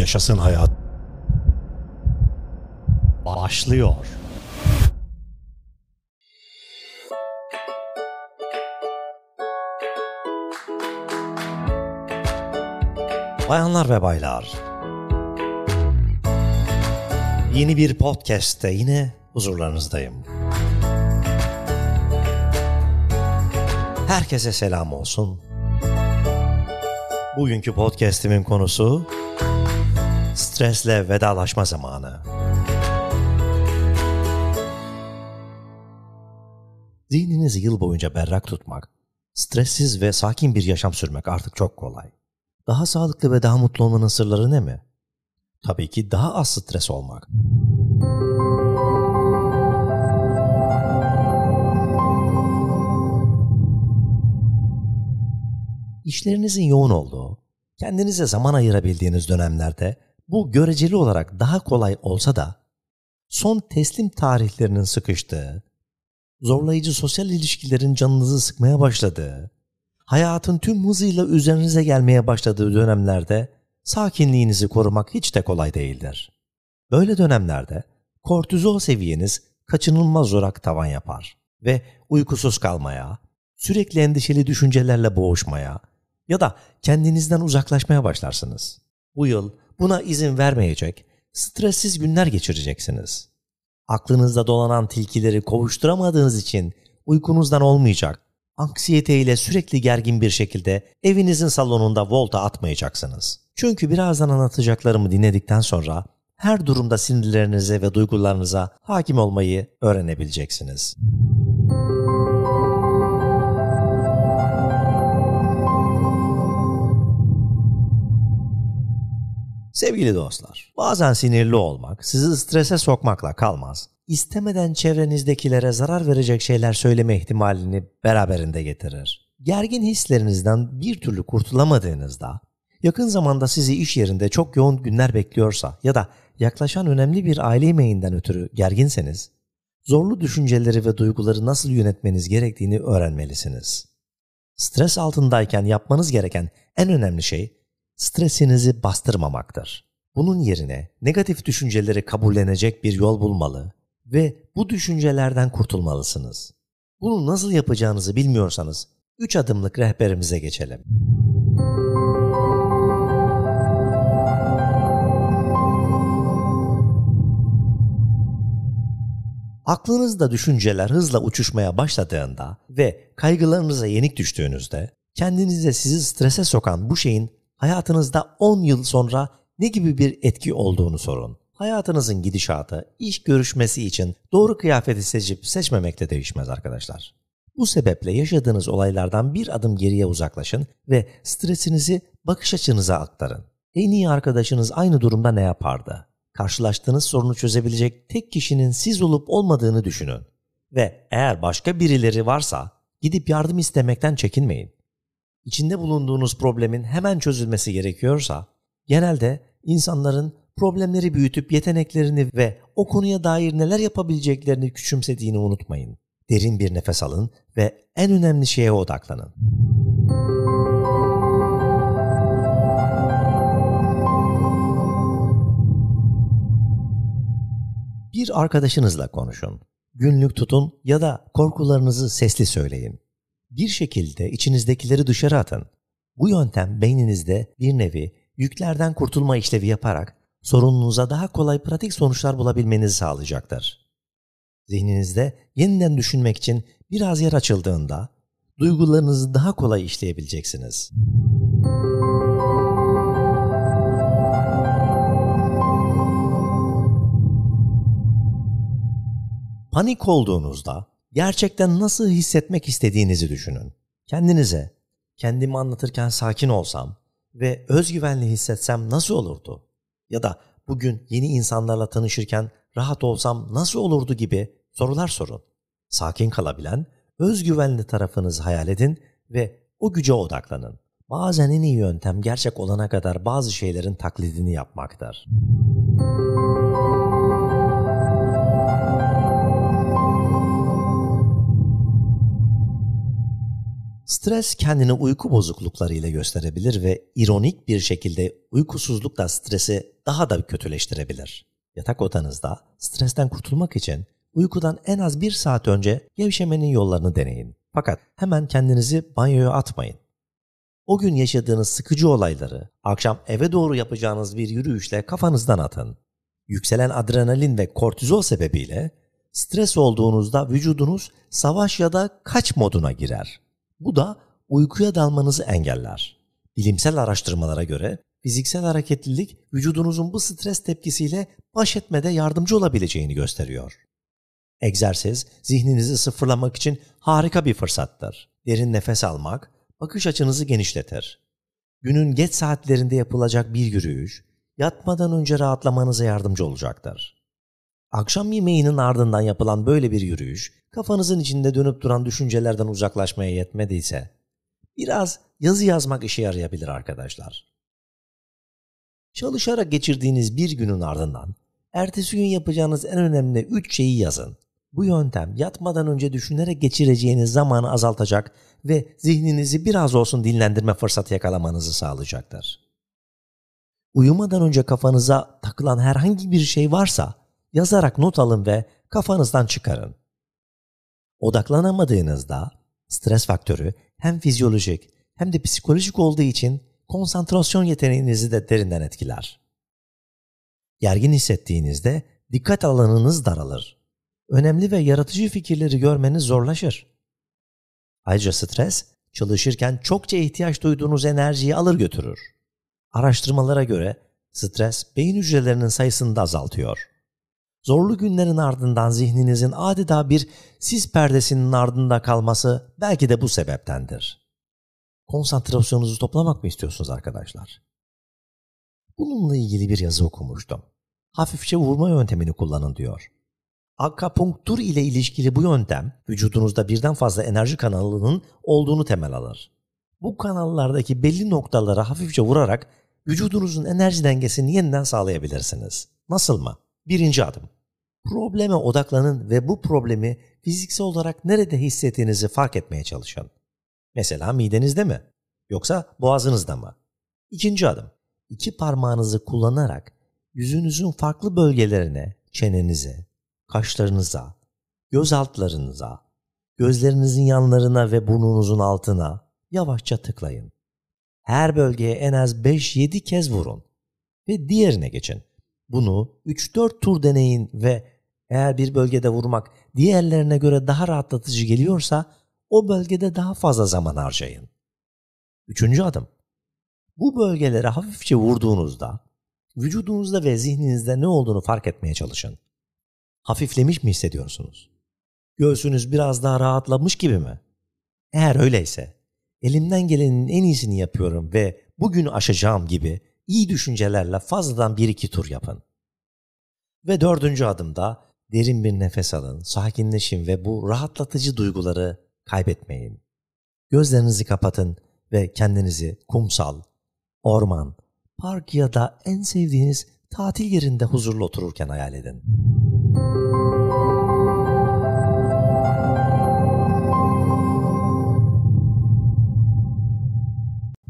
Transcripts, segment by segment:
Yaşasın hayat. Başlıyor. Bayanlar ve baylar. Yeni bir podcast'te yine huzurlarınızdayım. Herkese selam olsun. Bugünkü podcast'imin konusu stresle vedalaşma zamanı. Zihninizi yıl boyunca berrak tutmak, stressiz ve sakin bir yaşam sürmek artık çok kolay. Daha sağlıklı ve daha mutlu olmanın sırları ne mi? Tabii ki daha az stres olmak. İşlerinizin yoğun olduğu, kendinize zaman ayırabildiğiniz dönemlerde bu göreceli olarak daha kolay olsa da son teslim tarihlerinin sıkıştığı, zorlayıcı sosyal ilişkilerin canınızı sıkmaya başladığı, hayatın tüm hızıyla üzerinize gelmeye başladığı dönemlerde sakinliğinizi korumak hiç de kolay değildir. Böyle dönemlerde kortizol seviyeniz kaçınılmaz olarak tavan yapar ve uykusuz kalmaya, sürekli endişeli düşüncelerle boğuşmaya ya da kendinizden uzaklaşmaya başlarsınız. Bu yıl buna izin vermeyecek, stressiz günler geçireceksiniz. Aklınızda dolanan tilkileri kovuşturamadığınız için uykunuzdan olmayacak, anksiyete ile sürekli gergin bir şekilde evinizin salonunda volta atmayacaksınız. Çünkü birazdan anlatacaklarımı dinledikten sonra her durumda sinirlerinize ve duygularınıza hakim olmayı öğrenebileceksiniz. Sevgili dostlar, bazen sinirli olmak sizi strese sokmakla kalmaz. İstemeden çevrenizdekilere zarar verecek şeyler söyleme ihtimalini beraberinde getirir. Gergin hislerinizden bir türlü kurtulamadığınızda, yakın zamanda sizi iş yerinde çok yoğun günler bekliyorsa ya da yaklaşan önemli bir aile yemeğinden ötürü gerginseniz, zorlu düşünceleri ve duyguları nasıl yönetmeniz gerektiğini öğrenmelisiniz. Stres altındayken yapmanız gereken en önemli şey stresinizi bastırmamaktır. Bunun yerine negatif düşünceleri kabullenecek bir yol bulmalı ve bu düşüncelerden kurtulmalısınız. Bunu nasıl yapacağınızı bilmiyorsanız 3 adımlık rehberimize geçelim. Aklınızda düşünceler hızla uçuşmaya başladığında ve kaygılarınıza yenik düştüğünüzde kendinize sizi strese sokan bu şeyin hayatınızda 10 yıl sonra ne gibi bir etki olduğunu sorun. Hayatınızın gidişatı iş görüşmesi için doğru kıyafeti seçip seçmemekle değişmez arkadaşlar. Bu sebeple yaşadığınız olaylardan bir adım geriye uzaklaşın ve stresinizi bakış açınıza aktarın. En iyi arkadaşınız aynı durumda ne yapardı? Karşılaştığınız sorunu çözebilecek tek kişinin siz olup olmadığını düşünün. Ve eğer başka birileri varsa gidip yardım istemekten çekinmeyin içinde bulunduğunuz problemin hemen çözülmesi gerekiyorsa, genelde insanların problemleri büyütüp yeteneklerini ve o konuya dair neler yapabileceklerini küçümsediğini unutmayın. Derin bir nefes alın ve en önemli şeye odaklanın. Bir arkadaşınızla konuşun. Günlük tutun ya da korkularınızı sesli söyleyin bir şekilde içinizdekileri dışarı atın. Bu yöntem beyninizde bir nevi yüklerden kurtulma işlevi yaparak sorununuza daha kolay pratik sonuçlar bulabilmenizi sağlayacaktır. Zihninizde yeniden düşünmek için biraz yer açıldığında duygularınızı daha kolay işleyebileceksiniz. Panik olduğunuzda gerçekten nasıl hissetmek istediğinizi düşünün. Kendinize, kendimi anlatırken sakin olsam ve özgüvenli hissetsem nasıl olurdu? Ya da bugün yeni insanlarla tanışırken rahat olsam nasıl olurdu gibi sorular sorun. Sakin kalabilen, özgüvenli tarafınızı hayal edin ve o güce odaklanın. Bazen en iyi yöntem gerçek olana kadar bazı şeylerin taklidini yapmaktır. Stres kendini uyku bozukluklarıyla gösterebilir ve ironik bir şekilde uykusuzluk da stresi daha da kötüleştirebilir. Yatak odanızda stresten kurtulmak için uykudan en az bir saat önce gevşemenin yollarını deneyin. Fakat hemen kendinizi banyoya atmayın. O gün yaşadığınız sıkıcı olayları akşam eve doğru yapacağınız bir yürüyüşle kafanızdan atın. Yükselen adrenalin ve kortizol sebebiyle stres olduğunuzda vücudunuz savaş ya da kaç moduna girer. Bu da uykuya dalmanızı engeller. Bilimsel araştırmalara göre fiziksel hareketlilik vücudunuzun bu stres tepkisiyle baş etmede yardımcı olabileceğini gösteriyor. Egzersiz zihninizi sıfırlamak için harika bir fırsattır. Derin nefes almak bakış açınızı genişletir. Günün geç saatlerinde yapılacak bir yürüyüş yatmadan önce rahatlamanıza yardımcı olacaktır. Akşam yemeğinin ardından yapılan böyle bir yürüyüş kafanızın içinde dönüp duran düşüncelerden uzaklaşmaya yetmediyse biraz yazı yazmak işe yarayabilir arkadaşlar. Çalışarak geçirdiğiniz bir günün ardından ertesi gün yapacağınız en önemli 3 şeyi yazın. Bu yöntem yatmadan önce düşünerek geçireceğiniz zamanı azaltacak ve zihninizi biraz olsun dinlendirme fırsatı yakalamanızı sağlayacaktır. Uyumadan önce kafanıza takılan herhangi bir şey varsa yazarak not alın ve kafanızdan çıkarın. Odaklanamadığınızda stres faktörü hem fizyolojik hem de psikolojik olduğu için konsantrasyon yeteneğinizi de derinden etkiler. Gergin hissettiğinizde dikkat alanınız daralır. Önemli ve yaratıcı fikirleri görmeniz zorlaşır. Ayrıca stres, çalışırken çokça ihtiyaç duyduğunuz enerjiyi alır götürür. Araştırmalara göre stres beyin hücrelerinin sayısını da azaltıyor. Zorlu günlerin ardından zihninizin adeta bir sis perdesinin ardında kalması belki de bu sebeptendir. Konsantrasyonunuzu toplamak mı istiyorsunuz arkadaşlar? Bununla ilgili bir yazı okumuştum. Hafifçe vurma yöntemini kullanın diyor. Akupunktur ile ilişkili bu yöntem vücudunuzda birden fazla enerji kanalının olduğunu temel alır. Bu kanallardaki belli noktalara hafifçe vurarak vücudunuzun enerji dengesini yeniden sağlayabilirsiniz. Nasıl mı? Birinci adım. Probleme odaklanın ve bu problemi fiziksel olarak nerede hissettiğinizi fark etmeye çalışın. Mesela midenizde mi? Yoksa boğazınızda mı? İkinci adım. İki parmağınızı kullanarak yüzünüzün farklı bölgelerine, çenenize, kaşlarınıza, göz altlarınıza, gözlerinizin yanlarına ve burnunuzun altına yavaşça tıklayın. Her bölgeye en az 5-7 kez vurun ve diğerine geçin. Bunu 3-4 tur deneyin ve eğer bir bölgede vurmak diğerlerine göre daha rahatlatıcı geliyorsa o bölgede daha fazla zaman harcayın. Üçüncü adım. Bu bölgelere hafifçe vurduğunuzda vücudunuzda ve zihninizde ne olduğunu fark etmeye çalışın. Hafiflemiş mi hissediyorsunuz? Göğsünüz biraz daha rahatlamış gibi mi? Eğer öyleyse elimden gelenin en iyisini yapıyorum ve bugün aşacağım gibi iyi düşüncelerle fazladan bir iki tur yapın. Ve dördüncü adımda derin bir nefes alın, sakinleşin ve bu rahatlatıcı duyguları kaybetmeyin. Gözlerinizi kapatın ve kendinizi kumsal, orman, park ya da en sevdiğiniz tatil yerinde huzurlu otururken hayal edin.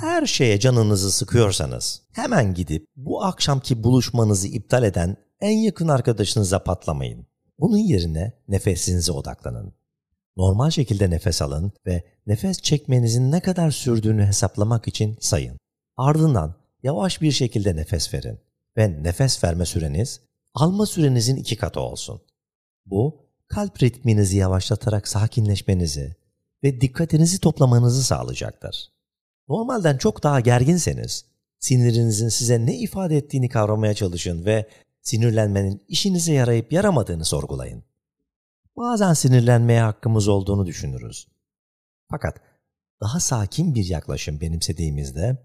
Her şeye canınızı sıkıyorsanız hemen gidip bu akşamki buluşmanızı iptal eden en yakın arkadaşınıza patlamayın. Bunun yerine nefesinize odaklanın. Normal şekilde nefes alın ve nefes çekmenizin ne kadar sürdüğünü hesaplamak için sayın. Ardından yavaş bir şekilde nefes verin ve nefes verme süreniz alma sürenizin iki katı olsun. Bu kalp ritminizi yavaşlatarak sakinleşmenizi ve dikkatinizi toplamanızı sağlayacaktır. Normalden çok daha gerginseniz sinirinizin size ne ifade ettiğini kavramaya çalışın ve sinirlenmenin işinize yarayıp yaramadığını sorgulayın. Bazen sinirlenmeye hakkımız olduğunu düşünürüz. Fakat daha sakin bir yaklaşım benimsediğimizde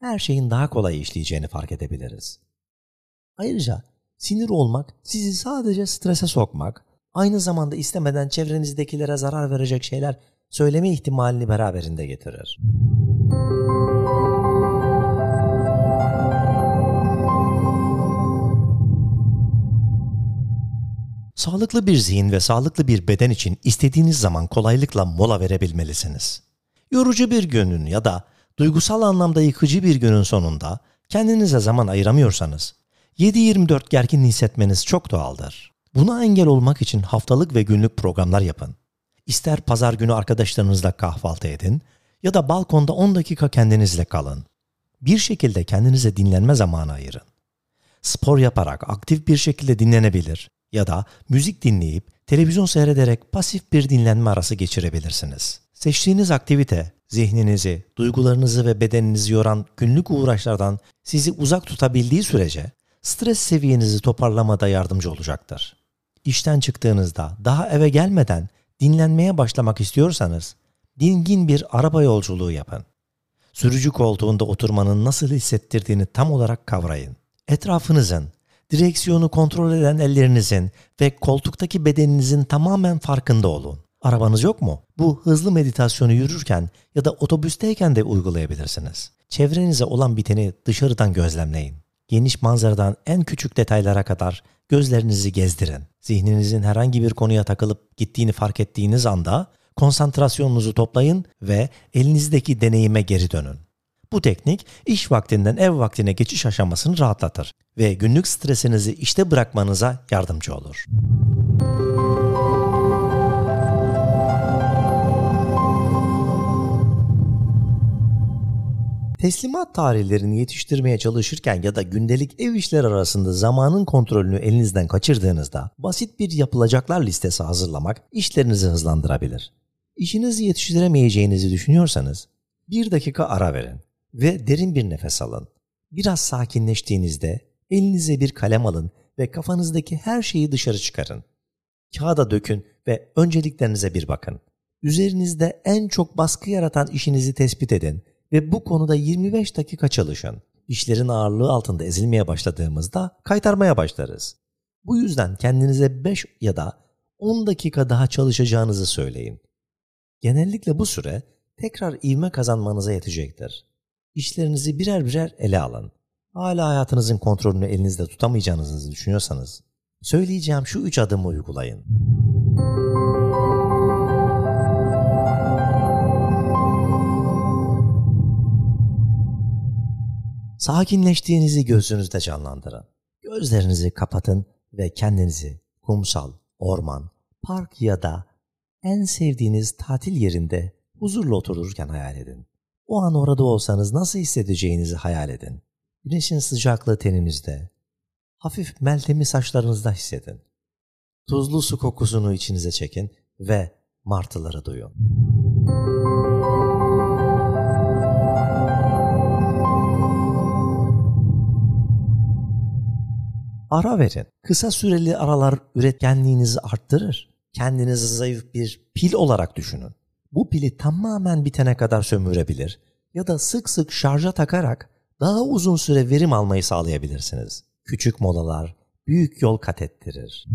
her şeyin daha kolay işleyeceğini fark edebiliriz. Ayrıca sinir olmak sizi sadece strese sokmak, aynı zamanda istemeden çevrenizdekilere zarar verecek şeyler söyleme ihtimalini beraberinde getirir. Sağlıklı bir zihin ve sağlıklı bir beden için istediğiniz zaman kolaylıkla mola verebilmelisiniz. Yorucu bir günün ya da duygusal anlamda yıkıcı bir günün sonunda kendinize zaman ayıramıyorsanız 7-24 gergin hissetmeniz çok doğaldır. Buna engel olmak için haftalık ve günlük programlar yapın. İster pazar günü arkadaşlarınızla kahvaltı edin ya da balkonda 10 dakika kendinizle kalın. Bir şekilde kendinize dinlenme zamanı ayırın. Spor yaparak aktif bir şekilde dinlenebilir ya da müzik dinleyip televizyon seyrederek pasif bir dinlenme arası geçirebilirsiniz. Seçtiğiniz aktivite zihninizi, duygularınızı ve bedeninizi yoran günlük uğraşlardan sizi uzak tutabildiği sürece stres seviyenizi toparlamada yardımcı olacaktır. İşten çıktığınızda daha eve gelmeden dinlenmeye başlamak istiyorsanız dingin bir araba yolculuğu yapın. Sürücü koltuğunda oturmanın nasıl hissettirdiğini tam olarak kavrayın. Etrafınızın, direksiyonu kontrol eden ellerinizin ve koltuktaki bedeninizin tamamen farkında olun. Arabanız yok mu? Bu hızlı meditasyonu yürürken ya da otobüsteyken de uygulayabilirsiniz. Çevrenize olan biteni dışarıdan gözlemleyin. Geniş manzaradan en küçük detaylara kadar gözlerinizi gezdirin. Zihninizin herhangi bir konuya takılıp gittiğini fark ettiğiniz anda konsantrasyonunuzu toplayın ve elinizdeki deneyime geri dönün. Bu teknik iş vaktinden ev vaktine geçiş aşamasını rahatlatır ve günlük stresinizi işte bırakmanıza yardımcı olur. Teslimat tarihlerini yetiştirmeye çalışırken ya da gündelik ev işleri arasında zamanın kontrolünü elinizden kaçırdığınızda basit bir yapılacaklar listesi hazırlamak işlerinizi hızlandırabilir. İşinizi yetiştiremeyeceğinizi düşünüyorsanız bir dakika ara verin ve derin bir nefes alın. Biraz sakinleştiğinizde elinize bir kalem alın ve kafanızdaki her şeyi dışarı çıkarın. Kağıda dökün ve önceliklerinize bir bakın. Üzerinizde en çok baskı yaratan işinizi tespit edin ve bu konuda 25 dakika çalışın. İşlerin ağırlığı altında ezilmeye başladığımızda kaytarmaya başlarız. Bu yüzden kendinize 5 ya da 10 dakika daha çalışacağınızı söyleyin. Genellikle bu süre tekrar ivme kazanmanıza yetecektir. İşlerinizi birer birer ele alın. Hala hayatınızın kontrolünü elinizde tutamayacağınızı düşünüyorsanız söyleyeceğim şu üç adımı uygulayın. Sakinleştiğinizi gözünüzde canlandırın. Gözlerinizi kapatın ve kendinizi kumsal, orman, park ya da en sevdiğiniz tatil yerinde huzurla otururken hayal edin. O an orada olsanız nasıl hissedeceğinizi hayal edin. Güneşin sıcaklığı teninizde, hafif meltemi saçlarınızda hissedin. Tuzlu su kokusunu içinize çekin ve martıları duyun. Ara verin. Kısa süreli aralar üretkenliğinizi arttırır. Kendinizi zayıf bir pil olarak düşünün. Bu pili tamamen bitene kadar sömürebilir ya da sık sık şarja takarak daha uzun süre verim almayı sağlayabilirsiniz. Küçük molalar büyük yol kat ettirir.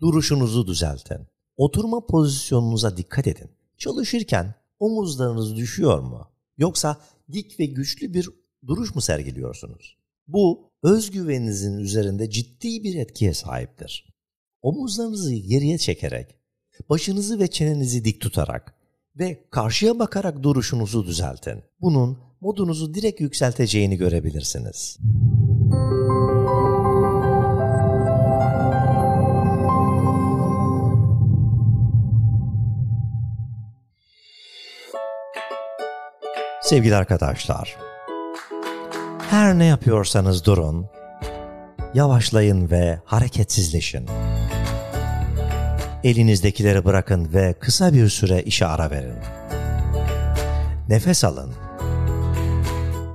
Duruşunuzu düzeltin. Oturma pozisyonunuza dikkat edin. Çalışırken omuzlarınız düşüyor mu? Yoksa dik ve güçlü bir duruş mu sergiliyorsunuz? Bu özgüveninizin üzerinde ciddi bir etkiye sahiptir. Omuzlarınızı geriye çekerek, başınızı ve çenenizi dik tutarak ve karşıya bakarak duruşunuzu düzeltin. Bunun modunuzu direkt yükselteceğini görebilirsiniz. Sevgili arkadaşlar, her ne yapıyorsanız durun, yavaşlayın ve hareketsizleşin. Elinizdekileri bırakın ve kısa bir süre işe ara verin. Nefes alın.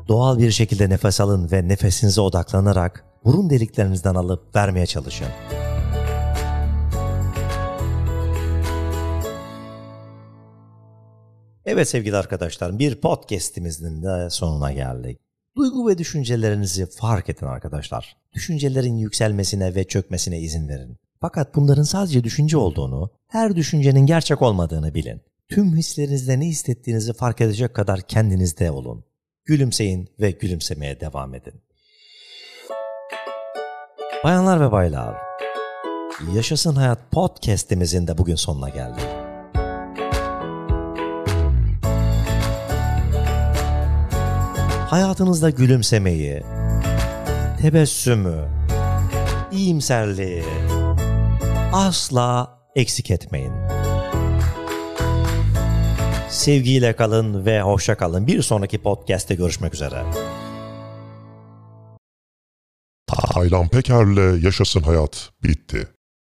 Doğal bir şekilde nefes alın ve nefesinize odaklanarak burun deliklerinizden alıp vermeye çalışın. Evet sevgili arkadaşlar bir podcastimizin de sonuna geldik. Duygu ve düşüncelerinizi fark edin arkadaşlar. Düşüncelerin yükselmesine ve çökmesine izin verin. Fakat bunların sadece düşünce olduğunu, her düşüncenin gerçek olmadığını bilin. Tüm hislerinizde ne hissettiğinizi fark edecek kadar kendinizde olun. Gülümseyin ve gülümsemeye devam edin. Bayanlar ve baylar, Yaşasın Hayat podcast'imizin de bugün sonuna geldik. Hayatınızda gülümsemeyi, tebessümü, iyimserliği asla eksik etmeyin. Sevgiyle kalın ve hoşça kalın. Bir sonraki podcast'te görüşmek üzere. Taylan Peker'le Yaşasın Hayat bitti.